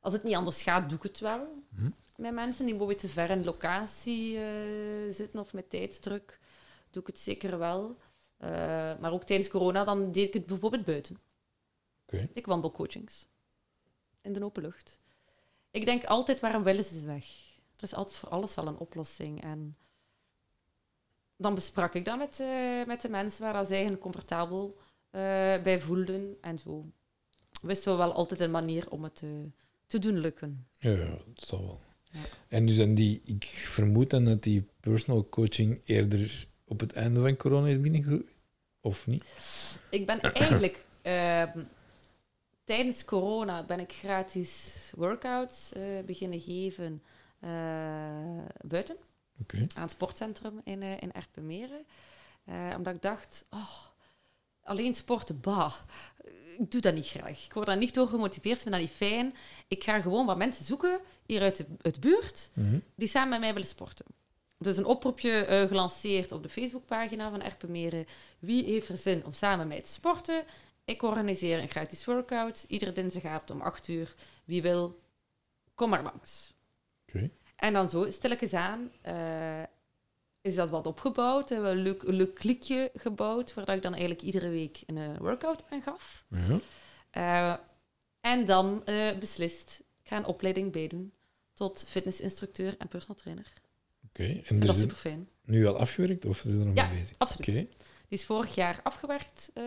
Als het niet anders gaat, doe ik het wel. Mhm. Met mensen die bijvoorbeeld te ver in locatie eh, zitten of met tijdsdruk, doe ik het zeker wel. Eh, maar ook tijdens corona, dan deed ik het bijvoorbeeld buiten. Ik wandelcoachings. In de open lucht. Ik denk altijd, waarom willen ze weg? Er is altijd voor alles wel een oplossing. En dan besprak ik dat met, eh, met de mensen waar dat zij zich comfortabel bij voelden. En zo wisten we wel altijd een manier om het te, te doen lukken. Ja, ja, dat zal wel. Ja. En dus dan die... Ik vermoed dan dat die personal coaching eerder op het einde van corona is binnengegroeid. Of niet? Ik ben eigenlijk... ehm, tijdens corona ben ik gratis workouts eh, beginnen geven eh, buiten. Aan het sportcentrum in, eh in Erpenmeren. Omdat ik dacht, oh, alleen sporten, bah, ik doe dat niet graag. Ik word daar niet door gemotiveerd, ik vind dat niet fijn. Ik ga gewoon wat mensen zoeken hier uit de, uit buurt Mhm. die samen met mij willen sporten. Dus een oproepje eh, gelanceerd op de Facebookpagina van Erpenmeren. Wie heeft er zin om samen met mij te sporten? Ik organiseer een gratis workout, iedere dinsdagavond om 8 uur. Wie wil, kom maar langs. Oké. En dan zo, stilletjes aan, eh, is dat wat opgebouwd. Hebben we een leuk, een leuk klikje gebouwd, waar ik dan eigenlijk iedere week een eh, workout aan gaf. Ja. Eh, en dan eh, beslist, ik ga een opleiding bijdoen tot fitnessinstructeur en personal trainer. Oké. En En dat is super fijn. nu al afgewerkt of zijn er nog Ja, mee bezig? absoluut. Die is vorig jaar afgewerkt. eh,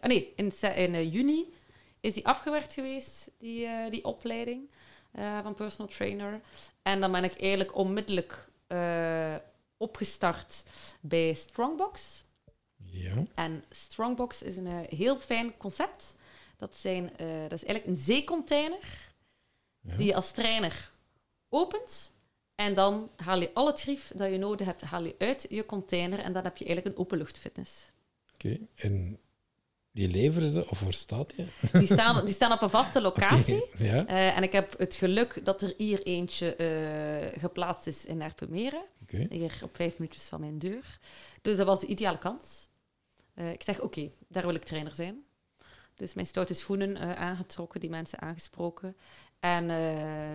ah nee, in, in juni is die afgewerkt geweest, die, die opleiding van personal trainer. En dan ben ik eigenlijk onmiddellijk opgestart bij Strongbox. Ja. En Strongbox is een eh, heel fijn concept. Dat, zijn, eh, dat is eigenlijk een zeecontainer Ja. die je als trainer opent. En dan haal je al het grief dat je nodig hebt, haal je uit je container. En dan heb je eigenlijk een openluchtfitness. Oké. En die leveren ze, of waar staat je? Die staan, die staan op een vaste locatie. Ja. Eh, en ik heb het geluk dat er hier eentje eh, geplaatst is in Erpenmeren. Hier op vijf minuutjes van mijn deur. Dus dat was de ideale kans. Eh, ik zeg, oké, daar wil ik trainer zijn. Dus mijn stoute schoenen aangetrokken, die mensen aangesproken. En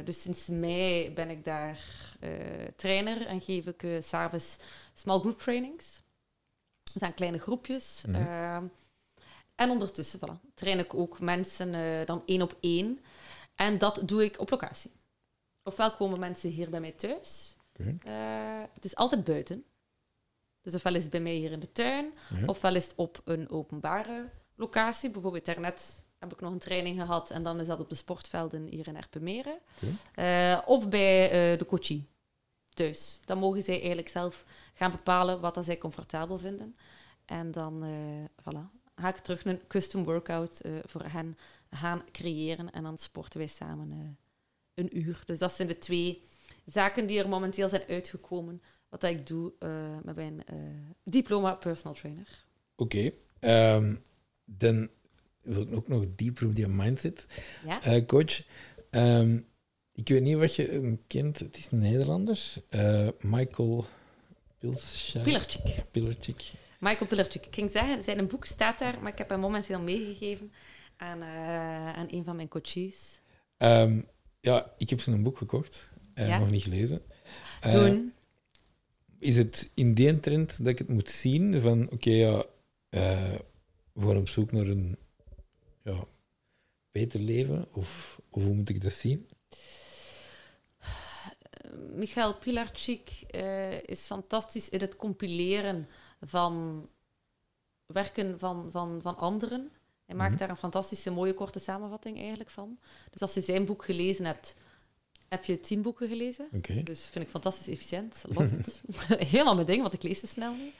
dus sinds mei ben ik daar trainer en geef ik s s'avonds small group trainings. Dat zijn kleine groepjes. Mhm. Ehm, en ondertussen voilà, train ik ook mensen eh, dan één op één. En dat doe ik op locatie. Ofwel komen mensen hier bij mij thuis. Oké. Eh, het is altijd buiten. Dus ofwel is het bij mij hier in de tuin, Ja. ofwel is het op een openbare locatie. Bijvoorbeeld daarnet heb ik nog een training gehad en dan is dat op de sportvelden hier in Erpenmeren. Oké. Eh, of bij de coachie thuis. Dan mogen zij eigenlijk zelf gaan bepalen wat dat zij comfortabel vinden. En dan eh, voilà, ga ik terug een custom workout eh, voor hen gaan creëren en dan sporten wij samen eh, een uur. Dus dat zijn de twee zaken die er momenteel zijn uitgekomen. Wat dat ik doe eh, met mijn diploma personal trainer. Oké. Ehm, dan wil ik ook nog dieper op die mindset, Ja? coach. Ehm, ik weet niet wat je hem kent. Het is een Nederlander. Michael. Pilarczyk. Michael Pilarczyk. Ik ging zeggen, zijn een boek staat daar, maar ik heb hem momenteel meegegeven aan, eh, aan een van mijn coaches. Ehm, ja, ik heb zijn boek gekocht. Ja? nog niet gelezen. Eh, Toen, is het in die trend dat ik het moet zien van oké, ja, eh, we gaan op zoek naar een ja, beter leven? Of, of hoe moet ik dat zien? Michael Pilarczyk eh, is fantastisch in het compileren van werken van, van, van anderen. Hij maakt Mhm. daar een fantastische, mooie, korte samenvatting eigenlijk van. Dus als je zijn boek gelezen hebt, heb je tien boeken gelezen. Dus vind ik fantastisch efficiënt. Love it. Helemaal mijn ding, want ik lees te snel niet.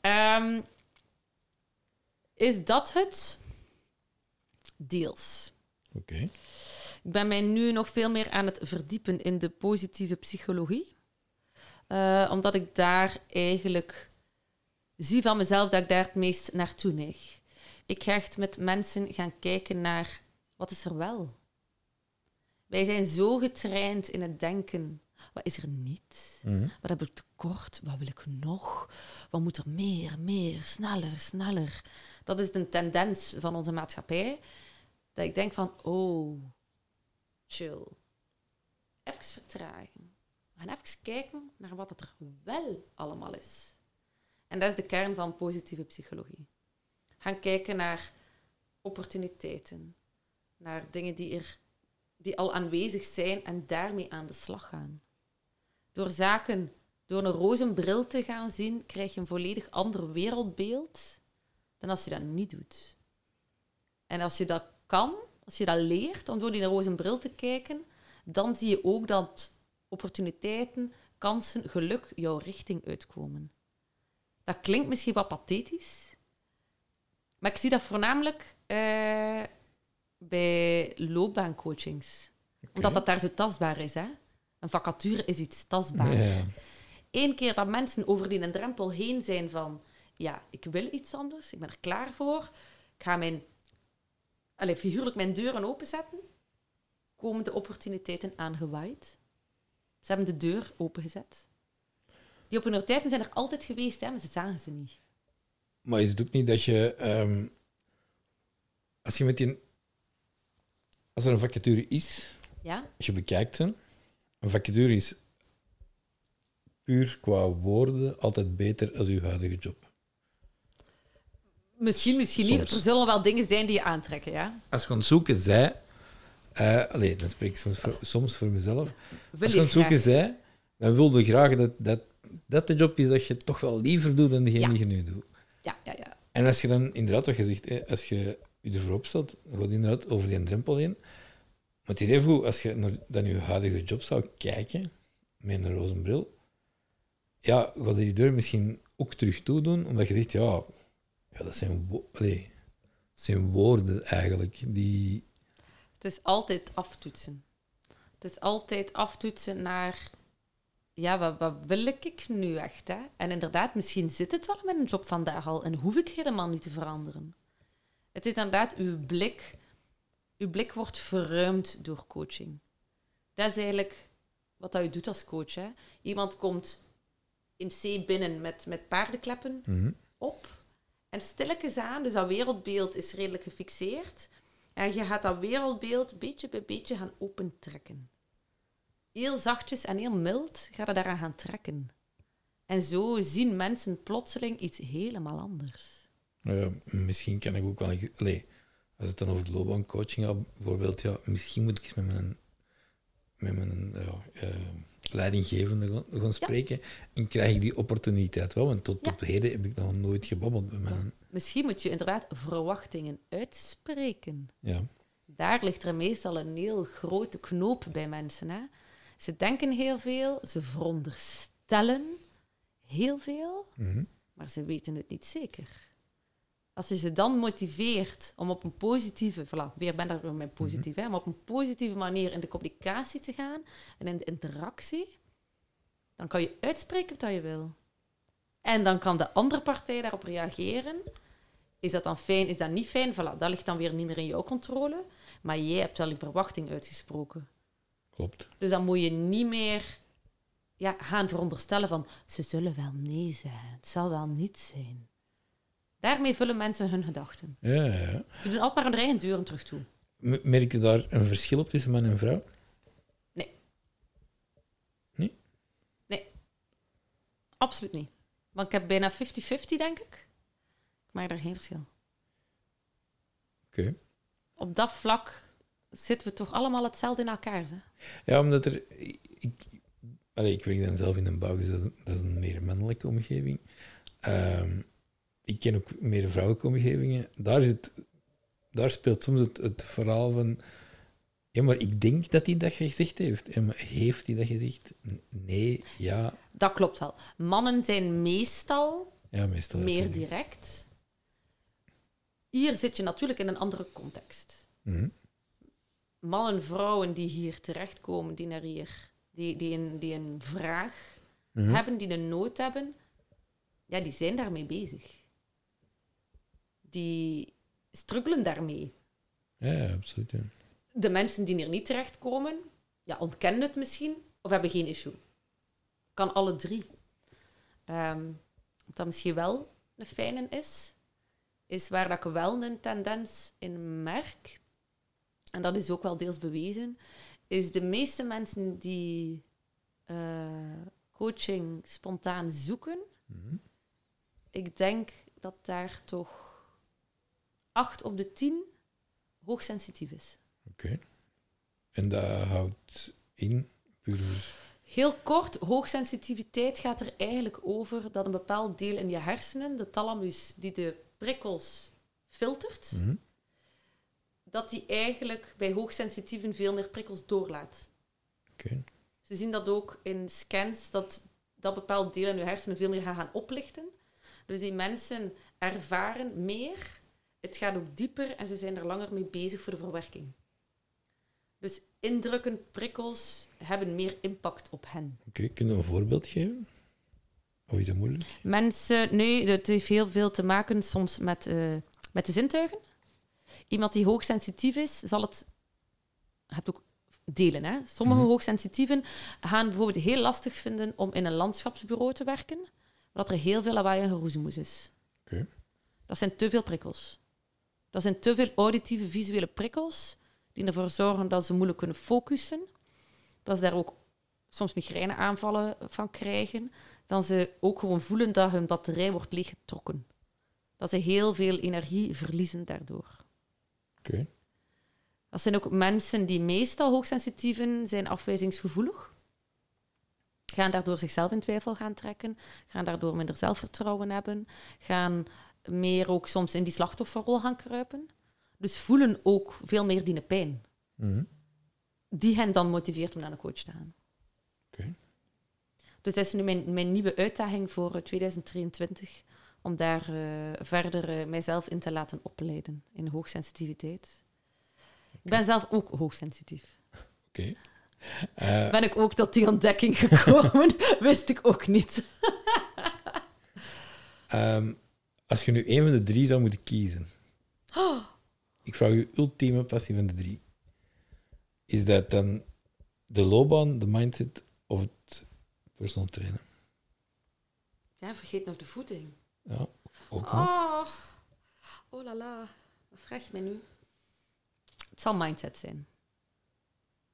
Ehm, is dat het? Deels. Oké. Ik ben mij nu nog veel meer aan het verdiepen in de positieve psychologie. Eh, omdat ik daar eigenlijk zie van mezelf dat ik daar het meest naartoe neig. Ik ga echt met mensen gaan kijken naar wat is er wel. Wij zijn zo getraind in het denken. Wat is er niet? Mhm. Wat heb ik tekort? Wat wil ik nog? Wat moet er meer, meer, sneller, sneller? Dat is de tendens van onze maatschappij. Dat ik denk van, oh, chill. Even vertragen. Gaan even kijken naar wat het er wel allemaal is. En dat is de kern van positieve psychologie. Gaan kijken naar opportuniteiten. Naar dingen die, er, die al aanwezig zijn en daarmee aan de slag gaan. Door zaken door een roze bril te gaan zien, krijg je een volledig ander wereldbeeld dan als je dat niet doet. En als je dat kan, als je dat leert om door die roze bril te kijken, dan zie je ook dat opportuniteiten, kansen, geluk jouw richting uitkomen. Dat klinkt misschien wat pathetisch, maar ik zie dat voornamelijk eh, bij loopbaancoachings. Omdat dat daar zo tastbaar is. Hè? Een vacature is iets tastbaar. Ja. Eén keer dat mensen over die drempel heen zijn van... Ja, ik wil iets anders, ik ben er klaar voor. Ik ga mijn... Allez, figuurlijk mijn deuren openzetten. Komen de opportuniteiten aangewaaid. Ze hebben de deur opengezet. Die opportuniteiten zijn er altijd geweest, hè, maar ze zagen ze niet. Maar is het ook niet dat je... ehm, als je met die... Als er een vacature is, Ja? als je bekijkt ze, een vacature is puur qua woorden altijd beter als uw huidige job. Misschien, misschien niet. Soms. Er zullen wel dingen zijn die je aantrekken, ja? Als je aan het zoeken zij, eh allee, dan spreek ik soms voor, soms voor mezelf. Wil Als je aan het zoeken zij, dan wilde graag dat, dat dat de job is dat je toch wel liever doet dan degene die je nu doet. Ja, ja, ja. En als je dan inderdaad, wat je zegt, als je je ervoor opstelt, dan gaat inderdaad over die drempel heen. Maar het is even goed, als je naar dan je huidige job zou kijken, met een roze bril, ja, ga je die deur misschien ook terug toedoen, omdat je zegt, ja, ja dat, zijn wo- dat zijn woorden eigenlijk, die... Het is altijd aftoetsen. Het is altijd aftoetsen naar... Ja, wat, wat wil ik nu echt? Hè? En inderdaad, misschien zit het wel met een job vandaag al en hoef ik helemaal niet te veranderen. Het is inderdaad uw blik. Uw blik wordt verruimd door coaching. Dat is eigenlijk wat dat u doet als coach. Hè? Iemand komt in C binnen met, met paardenkleppen Mhm. op. En stilletjes aan, dus dat wereldbeeld is redelijk gefixeerd. En je gaat dat wereldbeeld beetje bij beetje gaan opentrekken. Heel zachtjes en heel mild ga je daaraan gaan trekken. En zo zien mensen plotseling iets helemaal anders. Ja, misschien kan ik ook wel... Allee, als het dan over de loopbaancoaching gaat, bijvoorbeeld, ja, misschien moet ik eens met mijn, met mijn ja, eh, leidinggevende gaan, gaan spreken en krijg ik die opportuniteit wel, want tot Ja. op heden heb ik nog nooit gebabbeld met mijn... Misschien moet je inderdaad verwachtingen uitspreken. Ja. Daar ligt er meestal een heel grote knoop bij mensen. Hè? Ze denken heel veel, ze veronderstellen heel veel, Mhm. maar ze weten het niet zeker. Als je ze dan motiveert om op een positieve, voilà, weer ben daar met positief, hè, om op een positieve manier in de communicatie te gaan en in de interactie, dan kan je uitspreken wat je wil. En dan kan de andere partij daarop reageren. Is dat dan fijn, is dat niet fijn? Voilà, dat ligt dan weer niet meer in jouw controle. Maar jij hebt wel je verwachting uitgesproken. Klopt. Dus dan moet je niet meer ja, gaan veronderstellen van ze zullen wel nee zijn, het zal wel niet zijn. Daarmee vullen mensen hun gedachten. Ja, ja. Ze doen altijd maar hun eigen deuren terug toe. M- Merk je daar een verschil op tussen man en vrouw? Absoluut niet. Want ik heb bijna 50-50, denk ik. Ik maak daar geen verschil. Oké. Op dat vlak zitten we toch allemaal hetzelfde in elkaar. Hè? Ja, omdat er... Ik Allee, ik werk dan zelf in een bouw, dus dat, dat is een meer mannelijke omgeving. Ehm, ik ken ook meer vrouwelijke omgevingen. Daar, is het, daar speelt soms het, het verhaal van... Ja, maar ik denk dat hij dat gezegd heeft. Ja, maar heeft hij dat gezegd? Nee, ja. Dat klopt wel. Mannen zijn meestal Ja, meestal. meer direct. Hier zit je natuurlijk in een andere context. Mhm. Mannen, vrouwen die hier terechtkomen, die naar hier, die, die, een, die een vraag Mhm. hebben, die een nood hebben, ja, die zijn daarmee bezig. Die struggelen daarmee. Ja, absoluut. Ja. De mensen die hier niet terechtkomen, ja, ontkennen het misschien of hebben geen issue. Kan alle drie. Ehm, wat dat misschien wel een fijne is, is waar dat ik wel een tendens in merk, en dat is ook wel deels bewezen, is de meeste mensen die eh, coaching spontaan zoeken, Mhm. ik denk dat daar toch acht op de tien hoogsensitief is. Oké. En dat houdt in, puur Heel kort, hoogsensitiviteit gaat er eigenlijk over dat een bepaald deel in je hersenen, de thalamus, die de prikkels filtert, Mhm. Dat die eigenlijk bij hoogsensitieven veel meer prikkels doorlaat. Oké. Ze zien dat ook in scans, dat dat bepaald deel in je hersenen veel meer gaat gaan oplichten. Dus die mensen ervaren meer, het gaat ook dieper en ze zijn er langer mee bezig voor de verwerking. Dus indrukken, prikkels hebben meer impact op hen. Oké, kunnen we een voorbeeld geven? Of is dat moeilijk? Mensen, nee, het heeft heel veel te maken soms met, eh, met de zintuigen. Iemand die hoogsensitief is, zal het... Je hebt ook delen, hè. Sommige Mhm. hoogsensitieven gaan bijvoorbeeld heel lastig vinden om in een landschapsbureau te werken, omdat er heel veel lawaai en geroezemoes is. Dat zijn te veel prikkels. Dat zijn te veel auditieve, visuele prikkels die ervoor zorgen dat ze moeilijk kunnen focussen. Dat ze daar ook soms migraineaanvallen van krijgen. Dan ze ook gewoon voelen dat hun batterij wordt leeggetrokken. Dat ze heel veel energie verliezen daardoor. Dat zijn ook mensen die meestal hoogsensitieven zijn afwijzingsgevoelig. Gaan daardoor zichzelf in twijfel gaan trekken. Gaan daardoor minder zelfvertrouwen hebben. Gaan meer ook soms in die slachtofferrol gaan kruipen. Dus voelen ook veel meer die pijn. Mhm. Die hen dan motiveert om naar een coach te gaan. Oké. Dus dat is nu mijn, mijn nieuwe uitdaging voor eh, 2023. Om daar eh, verder eh, mijzelf in te laten opleiden in hoogsensitiviteit. Ik ben zelf ook hoogsensitief. Oké. Eh, Ben ik ook tot die ontdekking gekomen? Wist ik ook niet. ehm, als je nu één van de drie zou moeten kiezen. Ik vraag je ultieme passie van de drie. Is dat dan de loopbaan, de mindset of het personal trainen? Ja, vergeet nog de voeding. Ja, ook. Oh, oh la la. Wat vraag je mij nu? Het zal mindset zijn.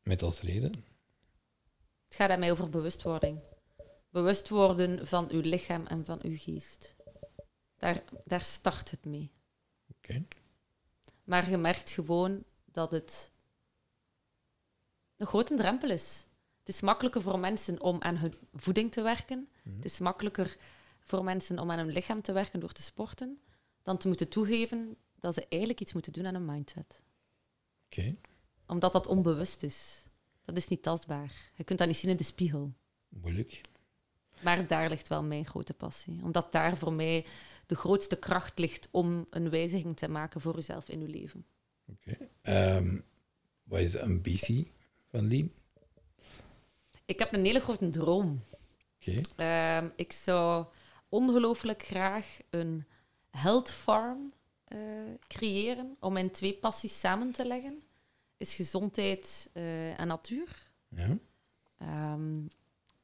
Met als reden. Het gaat mij over bewustwording. Bewust worden van uw lichaam en van uw geest. Daar, daar start het mee. Oké. Maar je merkt gewoon dat het een grote drempel is. Het is makkelijker voor mensen om aan hun voeding te werken. Mhm. Het is makkelijker voor mensen om aan hun lichaam te werken door te sporten, dan te moeten toegeven dat ze eigenlijk iets moeten doen aan hun mindset. Oké. Omdat dat onbewust is. Dat is niet tastbaar. Je kunt dat niet zien in de spiegel. Moeilijk. Maar daar ligt wel mijn grote passie. Omdat daar voor mij de grootste kracht ligt om een wijziging te maken voor uzelf in uw leven. Oké. Ehm, wat is de ambitie van Lien? Ik heb een hele grote droom. Oké. Ehm, ik zou ongelooflijk graag een health farm eh, creëren om mijn twee passies samen te leggen. Is gezondheid eh, en natuur. Ja. Ehm,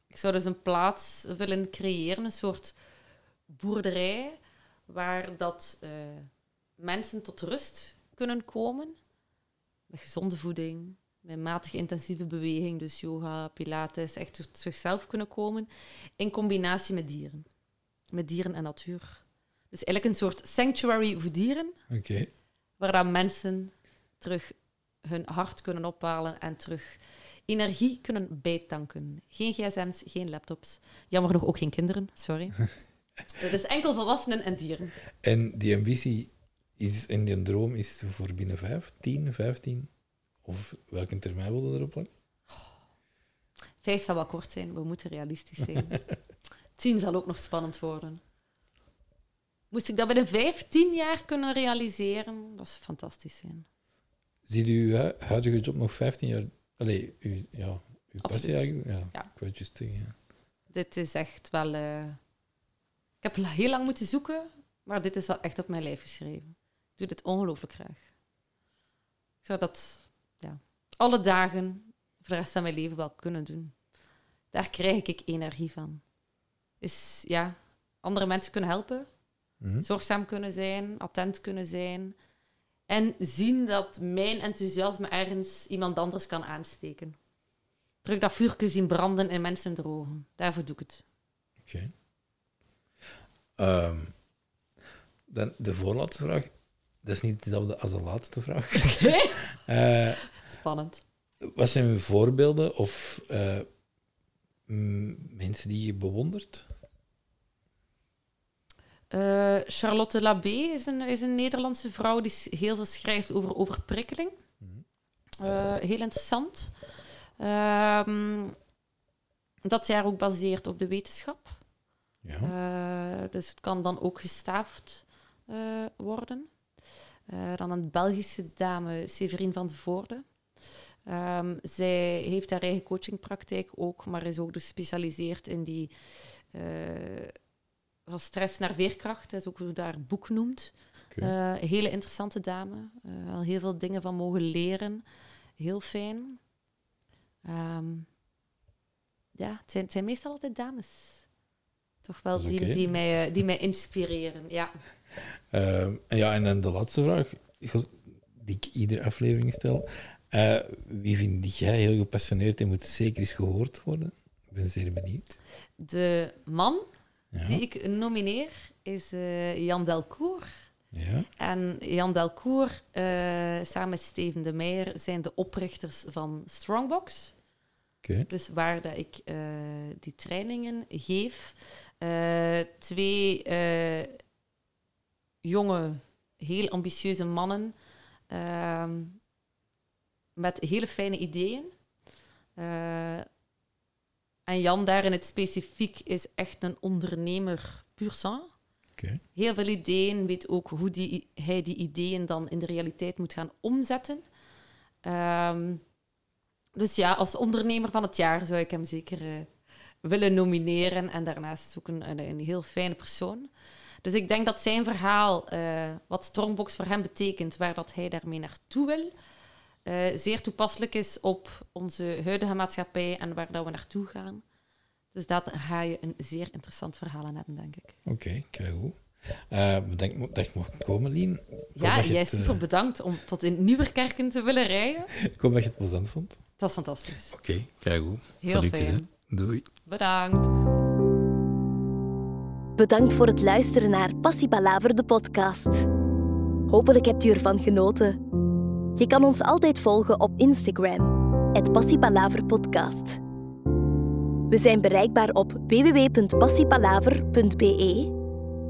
ik zou dus een plaats willen creëren, een soort boerderij, waar dat eh, mensen tot rust kunnen komen. Met gezonde voeding, met matige intensieve beweging, dus yoga, pilates, echt tot zichzelf kunnen komen, in combinatie met dieren. Met dieren en natuur. Dus eigenlijk een soort sanctuary voor dieren, Oké. waar dan mensen terug hun hart kunnen ophalen en terug energie kunnen bijtanken. Geen gsm's, geen laptops. Jammer nog ook geen kinderen, sorry. dus enkel volwassenen en dieren. En die ambitie is, en die droom is voor binnen 5, 10, 15? Of welke termijn wilde erop plakken? Vijf zal wel kort zijn, we moeten realistisch zijn. Tien zal ook nog spannend worden. Moest ik dat binnen vijftien jaar kunnen realiseren, dat zou fantastisch zijn. Ziet u uw huidige job nog 15 jaar? Allee, u, ja, uw passie eigenlijk? Ja, Ja. ik weet. Ja. Dit is echt wel... eh, Ik heb heel lang moeten zoeken, maar dit is wel echt op mijn lijf geschreven. Ik doe dit ongelooflijk graag. Ik zou dat ja, alle dagen voor de rest van mijn leven wel kunnen doen. Daar krijg ik energie van. Is ja, andere mensen kunnen helpen, Mhm. zorgzaam kunnen zijn, attent kunnen zijn. En zien dat mijn enthousiasme ergens iemand anders kan aansteken. Terug dat vuurtje zien branden in mensen de ogen. Daarvoor doe ik het. Oké. Ehm, dan de voorlaatste vraag. Dat is niet hetzelfde als de laatste vraag. Eh, Spannend. wat zijn voorbeelden of eh, mensen die je bewondert? Eh, Charlotte Labé is een, is een Nederlandse vrouw die heel veel schrijft over overprikkeling. Eh, heel interessant. Ehm, dat zij haar ook baseert op de wetenschap. Ja. Eh, dus het kan dan ook gestaafd worden. Dan een Belgische dame, Severine van de Voorde. Ehm, zij heeft haar eigen coachingpraktijk ook, maar is ook dus gespecialiseerd in die eh, van stress naar veerkracht. Dat is ook hoe ze haar boek noemt. Eh, hele interessante dame. Eh, al heel veel dingen van mogen leren. Heel fijn. Ehm, ja, het zijn, het zijn meestal altijd dames. Toch wel die, die, mij, die mij inspireren. Ja. Ehm, en ja, en dan de laatste vraag, die ik iedere aflevering stel. Eh, wie vind jij heel gepassioneerd en moet zeker eens gehoord worden? Ik ben zeer benieuwd. De man Ja. die ik nomineer is eh, Jan Delcourt. ja. En Jan Delcourt, eh, samen met Steven de Meijer, zijn de oprichters van Strongbox. Dus waar dat ik die trainingen geef. Twee jonge, heel ambitieuze mannen ehm, met hele fijne ideeën. Eh, en Jan daar in het specifiek is echt een ondernemer puur sang. Heel veel ideeën, weet ook hoe die, hij die ideeën dan in de realiteit moet gaan omzetten. Ehm, dus ja, als ondernemer van het jaar zou ik hem zeker eh, willen nomineren. En daarnaast is ook een, een, een heel fijne persoon. Dus ik denk dat zijn verhaal, eh, wat Strongbox voor hem betekent, waar dat hij daarmee naartoe wil, eh, zeer toepasselijk is op onze huidige maatschappij en waar dat we naartoe gaan. Dus daar ga je een zeer interessant verhaal aan hebben, denk ik. Oké, kijk hoe. Eh bedankt dat ik mocht komen, Lien. Ja, jij het, super eh, bedankt om tot in Nieuwerkerken te willen rijden. ik hoop dat je het plezant vond. Dat is fantastisch. Oké, kijk hoe. Heel Salutjes, fijn. hè. Doei. Bedankt. Bedankt voor het luisteren naar Passiepalaver, de podcast. Hopelijk hebt u ervan genoten. Je kan ons altijd volgen op Instagram, het Passiepalaver Podcast. We zijn bereikbaar op www.passiepalaver.be.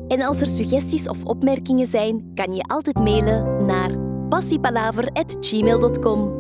En als er suggesties of opmerkingen zijn, kan je altijd mailen naar passiepalaver.gmail.com.